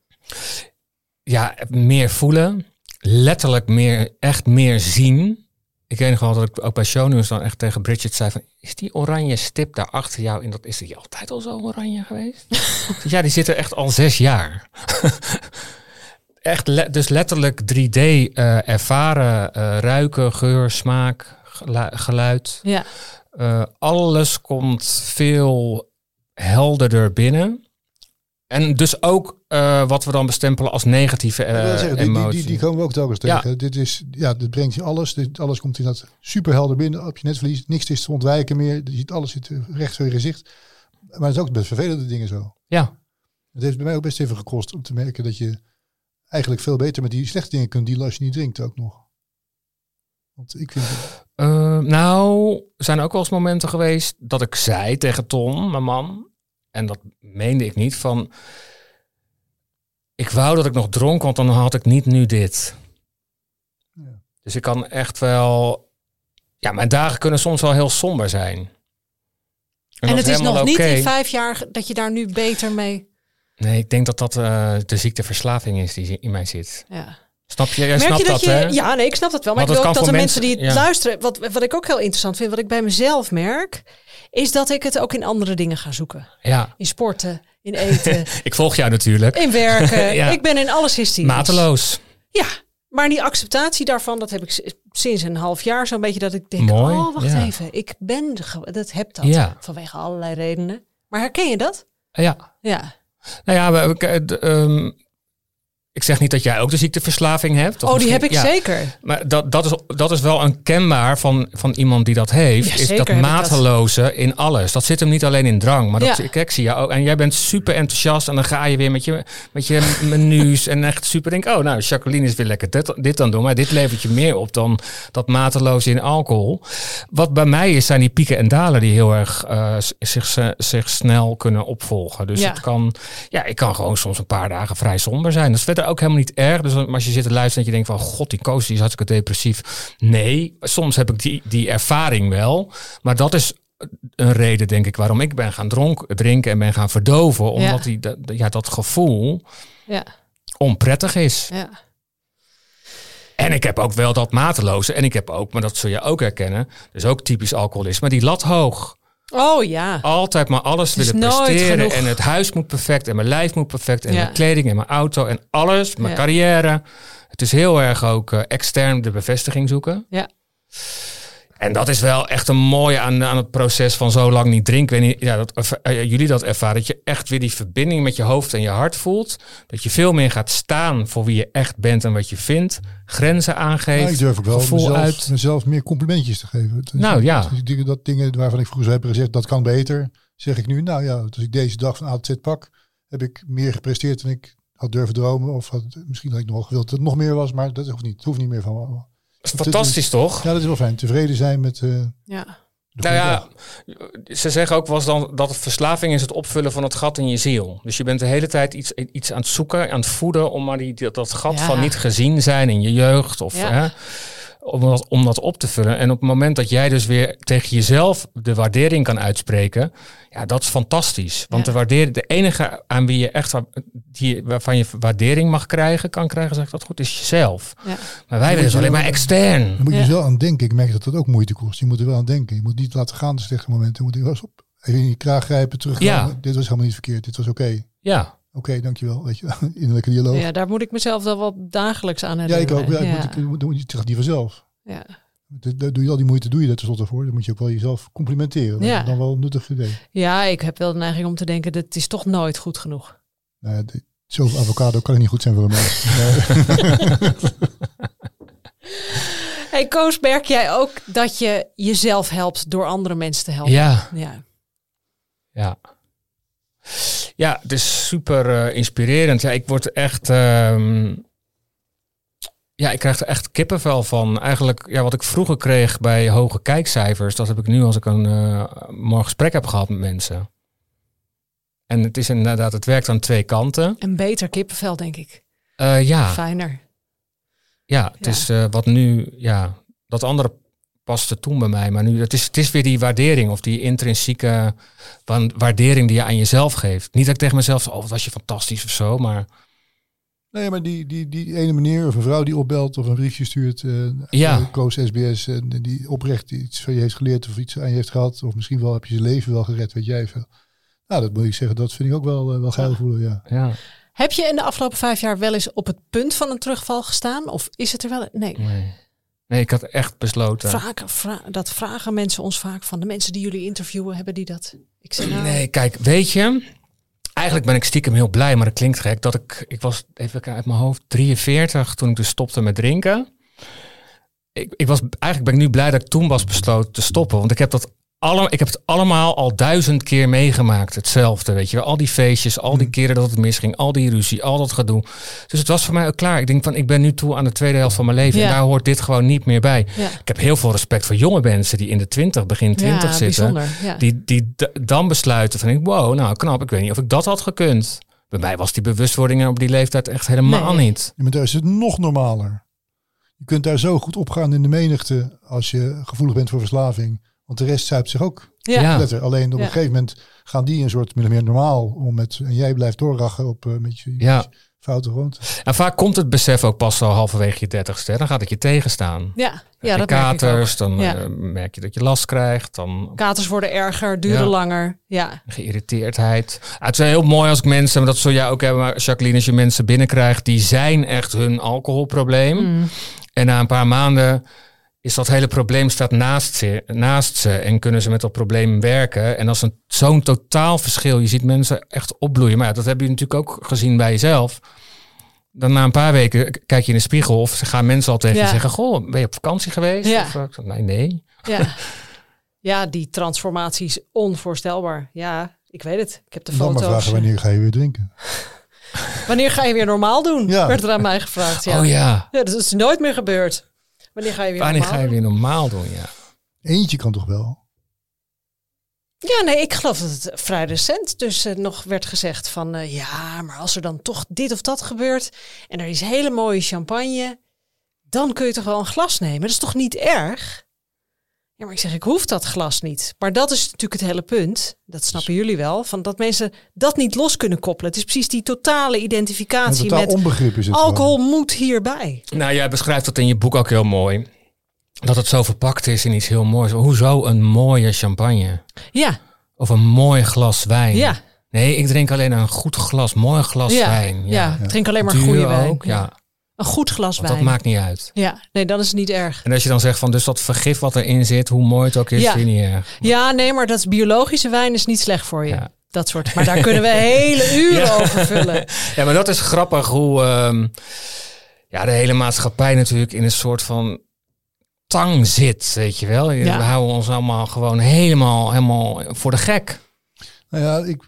Ja, meer voelen. Letterlijk meer, echt meer zien. Ik weet nog wel dat ik ook bij shownieuws dan echt tegen Bridget zei van... Is die oranje stip daar achter jou in dat... Is die altijd al zo oranje geweest? ja, die zit er echt al zes jaar. echt, le- dus letterlijk 3D eh, ervaren. eh, ruiken, geur, smaak, gelu- geluid. Ja. Eh, alles komt veel helderder binnen. En dus ook eh, wat we dan bestempelen als negatieve eh zeggen, die, die, emotie. die, die komen we ook telkens Ja. tegen. Dit is, ja, dit brengt je alles. Dit, alles komt inderdaad super helder binnen op je netvlies. Niks is te ontwijken meer. Je ziet alles zit recht voor je gezicht. Maar het is ook best vervelende dingen zo. ja, Het heeft bij mij ook best even gekost om te merken dat je eigenlijk veel beter met die slechte dingen kunt dealen als je niet drinkt ook nog. Want ik vind, Eh, nou, er zijn ook wel eens momenten geweest dat ik zei tegen Tom, mijn man, en dat meende ik niet, van ik wou dat ik nog dronk, want dan had ik niet nu dit. Ja. Dus ik kan echt wel, ja, mijn dagen kunnen soms wel heel somber zijn. En, het is nog niet in vijf jaar dat je daar nu beter mee... Nee, ik denk dat dat eh, de ziekteverslaving is die in mij zit. Ja. Snap je? Jij Merk snapt je dat, dat, je... hè? Ja, nee, ik snap dat wel. Maar Want ik wil ook dat de mensen die het ja. luisteren... Wat, wat ik ook heel interessant vind, wat ik bij mezelf merk... is dat ik het ook in andere dingen ga zoeken. Ja, In sporten, in eten, ik volg jou natuurlijk. in werken. Ja. Ik ben in alles hysterisch. Mateloos. Ja, maar die acceptatie daarvan, dat heb ik sinds een half jaar zo'n beetje dat ik denk, Mooi, oh wacht ja. even, ik ben, dat heb dat Ja. vanwege allerlei redenen. Maar herken je dat? Ja. Ja. Nou ja, we, we- ehm, ik zeg niet dat jij ook de ziekteverslaving hebt. Oh, die heb ik ja, zeker. Maar dat, dat, is, dat is wel een kenbaar van, van iemand die dat heeft. Ja, is dat mateloze in alles. Dat zit hem niet alleen in drang. Maar dat, Ja. ik, zie jou ook. En jij bent super enthousiast. En dan ga je weer met je, met je menus. En echt super denk. Oh, nou, Jacqueline is weer lekker dit, dit dan doen. Maar dit levert je meer op dan dat mateloze in alcohol. Wat bij mij is, zijn die pieken en dalen die heel erg eh, zich, zich snel kunnen opvolgen. Dus Ja. het kan, ja, ik kan gewoon soms een paar dagen vrij somber zijn. Dat is verder ook helemaal niet erg. Dus als je zit te luisteren en je denkt van, god, die Koos die is hartstikke depressief. Nee, soms heb ik die, die ervaring wel. Maar dat is een reden, denk ik, waarom ik ben gaan dronk, drinken en ben gaan verdoven. Omdat die, dat, ja, dat gevoel Ja, onprettig is. ja. En ik heb ook wel dat mateloze. En ik heb ook, maar dat zul je ook herkennen, dus ook typisch alcoholisme, die lat hoog. Oh ja. Altijd maar alles Het willen presteren. genoeg. En het huis moet perfect. En mijn lijf moet perfect. En Ja. mijn kleding en mijn auto en alles. Mijn Ja. carrière. Het is heel erg ook eh, extern de bevestiging zoeken. Ja. En dat is wel echt een mooie aan, aan het proces van zo lang niet drinken. Niet, ja, dat, eh, jullie dat ervaren. Dat je echt weer die verbinding met je hoofd en je hart voelt. Dat je veel meer gaat staan voor wie je echt bent en wat je vindt. Grenzen aangeeft. nou, ik durf ook wel mezelf, uit. mezelf meer complimentjes te geven. Is- Nou, ja. dingen- Dat dingen waarvan ik vroeger heb gezegd, dat kan beter. Zeg ik nu, nou ja, als ik deze dag van A tot Z pak, heb ik meer gepresteerd dan ik had durven dromen. Of had, misschien had ik nog gewild dat het nog meer was, maar dat hoeft niet. Het hoeft niet meer van. Dat fantastisch toch? Ja, dat is wel fijn. Tevreden zijn met eh, Ja. de Nou ja, ze zeggen ook wel eens dan dat het verslaving is het opvullen van het gat in je ziel. Dus je bent de hele tijd iets, iets aan het zoeken, aan het voeden om maar die, dat, dat gat Ja. van niet gezien zijn in je jeugd of, Ja. hè, om dat, om dat op te vullen. En op het moment dat jij dus weer tegen jezelf de waardering kan uitspreken, ja, dat is fantastisch. Want Ja. de waardering, de enige aan wie je echt die, waarvan je waardering mag krijgen, kan krijgen, zeg ik dat goed, is jezelf. Ja. Maar wij willen dus alleen maar extern. Dan moet je Ja. dus wel aan denken. Ik merk dat dat ook moeite kost. Je moet er wel aan denken. Je moet niet laten gaan de slechte momenten. Je moet er wel eens op. Even in je kraag grijpen, terug. Ja. Dit was helemaal niet verkeerd. Dit was oké. Ja, Oké, dankjewel. Weet je, innerlijke dialoog. Ja, Ja, daar moet ik mezelf wel wat dagelijks aan ik herinneren. ook. Ja, ik ja. moet, ik, moet, moet, het gaat niet vanzelf. Ja. Dat- dat doe je al die moeite, doe je dat tenslotte voor. Dan moet je ook wel jezelf complimenteren. Dat Ja. is dan wel een nuttig idee. ja, ik heb wel de neiging om te denken, dat is toch nooit goed genoeg. Nou, zoveel avocado kan niet goed zijn voor een mens. Hey Koos, merk jij ook dat je jezelf helpt door andere mensen te helpen? ja, Ja. ja. Ja, het is super eh, inspirerend. Ja, ik word echt. ehm, ja, ik krijg er echt kippenvel van. Eigenlijk, ja, wat ik vroeger kreeg bij hoge kijkcijfers, dat heb ik nu als ik een eh, mooi gesprek heb gehad met mensen. En het is inderdaad, het werkt aan twee kanten. Een beter kippenvel, denk ik. Eh, ja, Fijner. ja, het Ja. is wat nu, ja, dat andere paste toen bij mij. Maar nu, het is, het is weer die waardering of die intrinsieke wa- waardering die je aan jezelf geeft. Niet dat ik tegen mezelf zeg, oh, wat was je fantastisch of zo, maar nee, maar die, die, die ene meneer of een vrouw die opbelt of een briefje stuurt. eh Ja. eh, Koos SBS. En die oprecht iets van je heeft geleerd of iets aan je heeft gehad. Of misschien wel heb je je leven wel gered, weet jij veel. Nou, dat moet ik zeggen. Dat vind ik ook wel, eh, wel geil voelen, ja. ja. Heb je in de afgelopen vijf jaar wel eens op het punt van een terugval gestaan? Of is het er wel? Nee. Nee. Nee, ik had echt besloten. Vaak, vra- dat vragen mensen ons vaak van de mensen die jullie interviewen, hebben die dat? Ik zeg nou, Nee, kijk, weet je, eigenlijk ben ik stiekem heel blij, maar dat klinkt gek. Dat ik, ik was even uit mijn hoofd 43 toen ik dus stopte met drinken. Ik, ik was, eigenlijk ben ik nu blij dat ik toen was besloten te stoppen, want ik heb dat alle, ik heb het allemaal al duizend keer meegemaakt. Hetzelfde, weet je wel. Al die feestjes, al die keren dat het misging, al die ruzie, al dat gedoe. Dus het was voor mij ook klaar. Ik denk van, ik ben nu toe aan de tweede helft van mijn leven. Ja. En daar hoort dit gewoon niet meer bij. Ja. Ik heb heel veel respect voor jonge mensen die in de 20, begin 20 ja, zitten. Die, die dan besluiten van, wow, nou knap, ik weet niet of ik dat had gekund. Bij mij was die bewustwording op die leeftijd echt helemaal Nee. niet. Ja, maar daar is het nog normaler. Je kunt daar zo goed opgaan in de menigte als je gevoelig bent voor verslaving. Want de rest zuipt zich ook ja. Ja. letter. Alleen op Ja. een gegeven moment gaan die een soort min of meer normaal om met en jij blijft doorrachen op eh, met je, Ja. met je foute gewoonte. En vaak komt het besef ook pas al halverwege je dertigste. Dan gaat het je tegenstaan. Ja, Ja, ja dat merk ik ook. katers, dan Ja. eh, merk je dat je last krijgt. Dan Katers worden erger, duren Ja. langer. Ja, geïrriteerdheid. Ah, het is heel mooi als ik mensen, maar dat zul jij ook hebben, maar Jacqueline, als je mensen binnenkrijgt, die zijn echt hun alcoholprobleem. Mm. En na een paar maanden is dat hele probleem staat naast ze, naast ze en kunnen ze met dat probleem werken. En dat is een- zo'n totaal verschil. Je ziet mensen echt opbloeien. Maar ja, dat heb je natuurlijk ook gezien bij jezelf. Dan na een paar weken kijk je in de spiegel of ze gaan mensen al tegen je Ja. zeggen: Goh, ben je op vakantie geweest? Ja. Of, eh, ik zeg, nee, nee. ja. ja, die transformatie is onvoorstelbaar. Ja, ik weet het. Ik heb de En dan maar foto's. vragen wanneer ga je weer drinken. Wanneer ga je weer normaal doen? Ja. Werd er aan mij gevraagd. Ja. Oh ja, Ja, dat is nooit meer gebeurd. Wanneer ga je weer wanneer normaal ga je doen? weer normaal doen? Ja. Eentje kan toch wel? Ja, nee, ik geloof dat het vrij recent dus eh, nog werd gezegd van... eh, ja, maar als er dan toch dit of dat gebeurt... en er is hele mooie champagne... dan kun je toch wel een glas nemen? Dat is toch niet erg? Ja, maar ik zeg, ik hoef dat glas niet. Maar dat is natuurlijk het hele punt. Dat snappen jullie wel. Van dat mensen dat niet los kunnen koppelen. Het is precies die totale identificatie totaal met... onbegrip is het Alcohol moet hierbij. Nou, jij beschrijft dat in je boek ook heel mooi. Dat het zo verpakt is in iets heel moois. Hoezo een mooie champagne? Ja, Of een mooi glas wijn? ja, Nee, ik drink alleen een goed glas, mooi glas ja. wijn. ja. Ik drink alleen maar Duur goede wijn. ook, ja. Een goed glas Want wijn. dat maakt niet uit. Ja, nee, dan is het niet erg. En als je dan zegt van dus dat vergif wat erin zit, hoe mooi het ook is, Ja. vind je niet erg. Ja, nee, maar dat is biologische wijn is niet slecht voor je. Ja. Dat soort. Maar daar kunnen we hele uren Ja. over vullen. Ja, maar dat is grappig hoe ehm, ja, de hele maatschappij natuurlijk in een soort van tang zit, weet je wel. Ja. We houden ons allemaal gewoon helemaal, helemaal voor de gek. Nou ja, ik,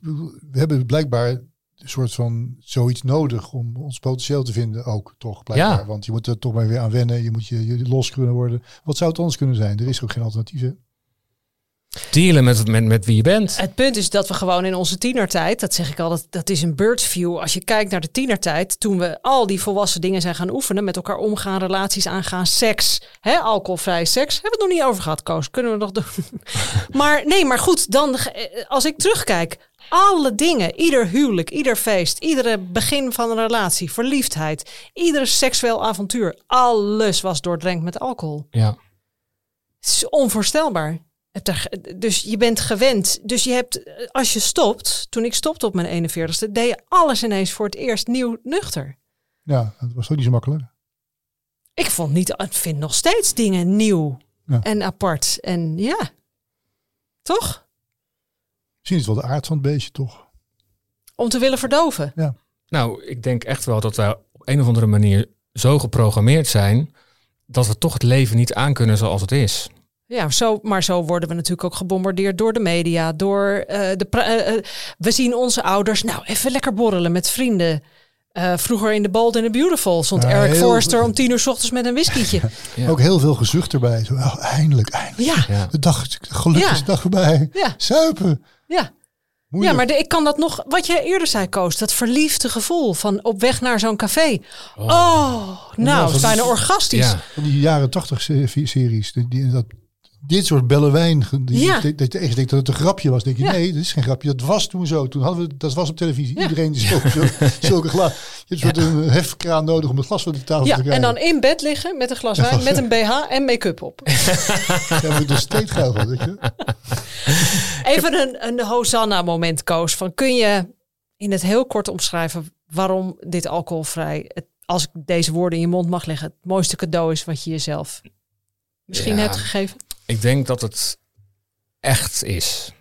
we hebben blijkbaar een soort van zoiets nodig om ons potentieel te vinden ook toch blijkbaar. Ja. Want je moet er toch maar weer aan wennen. Je moet je, je los kunnen worden. Wat zou het anders kunnen zijn? Er is ook geen alternatief. hè? dealen met, met, met wie je bent. Het punt is dat we gewoon in onze tienertijd, dat zeg ik al, dat, dat is een bird's view. Als je kijkt naar de tienertijd, toen we al die volwassen dingen zijn gaan oefenen, met elkaar omgaan, relaties aangaan, seks, hè, alcoholvrij seks, hebben we het nog niet over gehad, Koos. Kunnen we nog doen. maar nee, maar goed, dan eh, als ik terugkijk, alle dingen, ieder huwelijk, ieder feest, iedere begin van een relatie, verliefdheid, iedere seksueel avontuur, alles was doordrenkt met alcohol. Ja. Het is onvoorstelbaar. Dus je bent gewend. Dus je hebt, als je stopt, toen ik stopte op mijn 41ste, deed je alles ineens voor het eerst nieuw nuchter. Ja, dat was ook niet zo makkelijk. Ik vond niet, ik vind nog steeds dingen nieuw ja. en apart. En ja, toch? Misschien is het wel de aard van het beestje, toch? Om te willen verdoven. Ja. Nou, ik denk echt wel dat we op een of andere manier zo geprogrammeerd zijn dat we toch het leven niet aankunnen zoals het is. Ja, zo, maar zo worden we natuurlijk ook gebombardeerd door de media, door uh, de. Uh, we zien onze ouders, nou, even lekker borrelen met vrienden. Uh, vroeger in The Bold and the Beautiful stond ja, Eric Forster om tien uur s ochtends met een whiskietje. Ja. Ook heel veel gezucht erbij. Zo, oh, eindelijk, eindelijk. Ja. De dag, gelukkig is de dag voorbij. Ja. Zuipen. Ja. Ja, maar de, ik kan dat nog, wat je eerder zei, Koos, dat verliefde gevoel van op weg naar zo'n café. Oh, oh nou, het is bijna orgastisch. Ja. Van die jaren tachtig series, die, die, dat dit soort bellewijn, ja. dat, dat je echt denkt dat het een grapje was. denk je, nee, dat is geen grapje. Dat was toen zo. Toen hadden we, dat was op televisie. Iedereen die zo, zo, zulke glas. Je hebt een hefkraan nodig om het glas van de tafel te krijgen. En dan in bed liggen met een glas wijn, met een BH en make-up op. ja, moet dus steeds geld weet je. Even een, een Hosanna-moment, Koos. Van kun je in het heel kort omschrijven waarom dit alcoholvrij, als ik deze woorden in je mond mag leggen, het mooiste cadeau is wat je jezelf misschien hebt gegeven? Ik denk dat het echt is.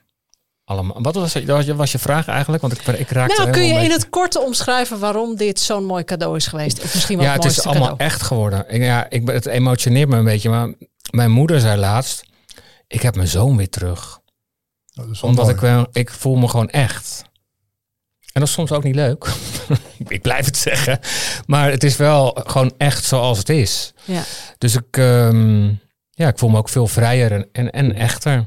Allemaal. Wat was, je, was je vraag eigenlijk? Want ik, ik raakte Nou, kun je in het korte omschrijven waarom dit zo'n mooi cadeau is geweest? Of misschien wel ja, het, is allemaal echt geworden. Ik, ja, ik, het emotioneert me een beetje. Maar mijn moeder zei laatst: Ik heb mijn zoon weer terug. Oh, Omdat ik, wel, ik voel me gewoon echt. En dat is soms ook niet leuk. ik blijf het zeggen. Maar het is wel gewoon echt zoals het is. Ja. Dus ik. Ehm, ja, ik voel me ook veel vrijer en, en, en echter.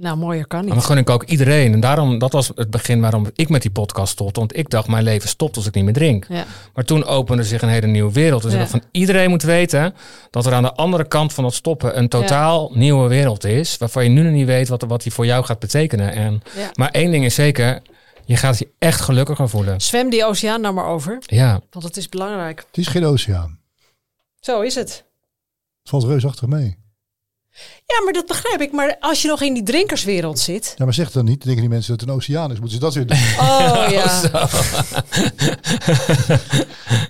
Nou, mooier kan niet. Maar dat gun ik ook iedereen. En daarom, dat was het begin waarom ik met die podcast stopte. Want ik dacht, mijn leven stopt als ik niet meer drink. Ja. Maar toen opende zich een hele nieuwe wereld. Dus ja. ik dacht van iedereen moet weten dat er aan de andere kant van het stoppen een totaal nieuwe wereld is. Waarvan je nu nog niet weet wat, wat die voor jou gaat betekenen. En, Maar één ding is zeker, je gaat je echt gelukkiger voelen. Zwem die oceaan nou maar over. Ja. Want het is belangrijk. Het is geen oceaan. Zo is het. Het valt reusachtig mee. Ja, maar dat begrijp ik. Maar als je nog in die drinkerswereld zit. Ja, maar zeg dan niet. Denken die mensen dat het een oceaan is? Moeten ze dat weer doen? Oh ja.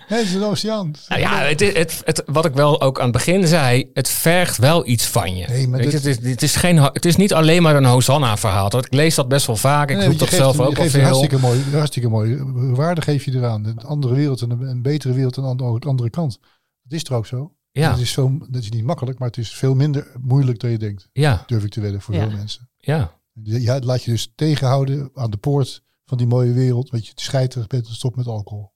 nee, het is een oceaan. Nou ja, het, het, het, wat ik wel ook aan het begin zei. Het vergt wel iets van je. Nee, maar dit... het, is, het, is geen, het is niet alleen maar een Hosanna-verhaal. Ik lees dat best wel vaak. Ik nee, dat zelf ook al veel. Hartstikke mooi, hartstikke mooi. Waarde geef je eraan. Een andere wereld en een, betere wereld aan de andere kant. Dat is er ook zo. Ja. Dat is, zo, dat is niet makkelijk, maar het is veel minder moeilijk dan je denkt. Ja. Durf ik te wedden voor veel mensen. Ja. Ja, laat je dus tegenhouden aan de poort van die mooie wereld. Weet je, te scheiterig bent en stop met alcohol.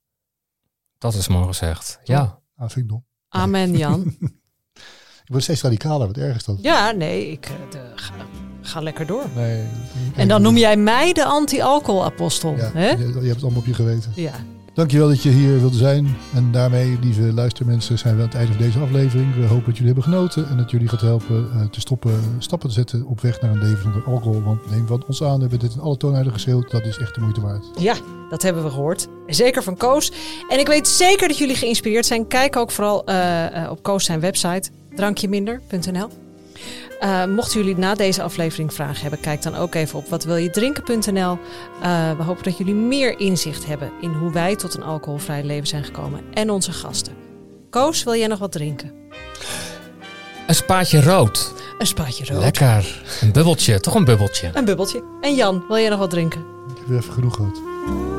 Dat is mooi gezegd. Ja. Ah, vind ik dom. Amen, Jan. ik word steeds radicaler, wat erg is dat? Ja, nee, ik eh, de, ga, ga, lekker door. Nee, en dan noem jij mij de anti-alcohol-apostel. Ja, hè? Je, je, hebt het allemaal op je geweten. Ja. Dankjewel dat je hier wilde zijn. En daarmee, lieve luistermensen, zijn we aan het einde van deze aflevering. We hopen dat jullie hebben genoten en dat jullie gaat helpen uh, te stoppen, stappen te zetten op weg naar een leven zonder alcohol. Want neem wat ons aan, we hebben dit in alle toonheden geschreeuwd. Dat is echt de moeite waard. Ja, dat hebben we gehoord. Zeker van Koos. En ik weet zeker dat jullie geïnspireerd zijn. Kijk ook vooral uh, uh, op Koos zijn website, drankjeminder.nl. Uh, mochten jullie na deze aflevering vragen hebben, kijk dan ook even op watwiljedrinken.nl. Uh, we hopen dat jullie meer inzicht hebben in hoe wij tot een alcoholvrij leven zijn gekomen en onze gasten. Koos, wil jij nog wat drinken? Een spaatje rood. Een spaatje rood. Lekker. Een bubbeltje, toch een bubbeltje. Een bubbeltje. En Jan, wil jij nog wat drinken? Ik heb even genoeg gehad.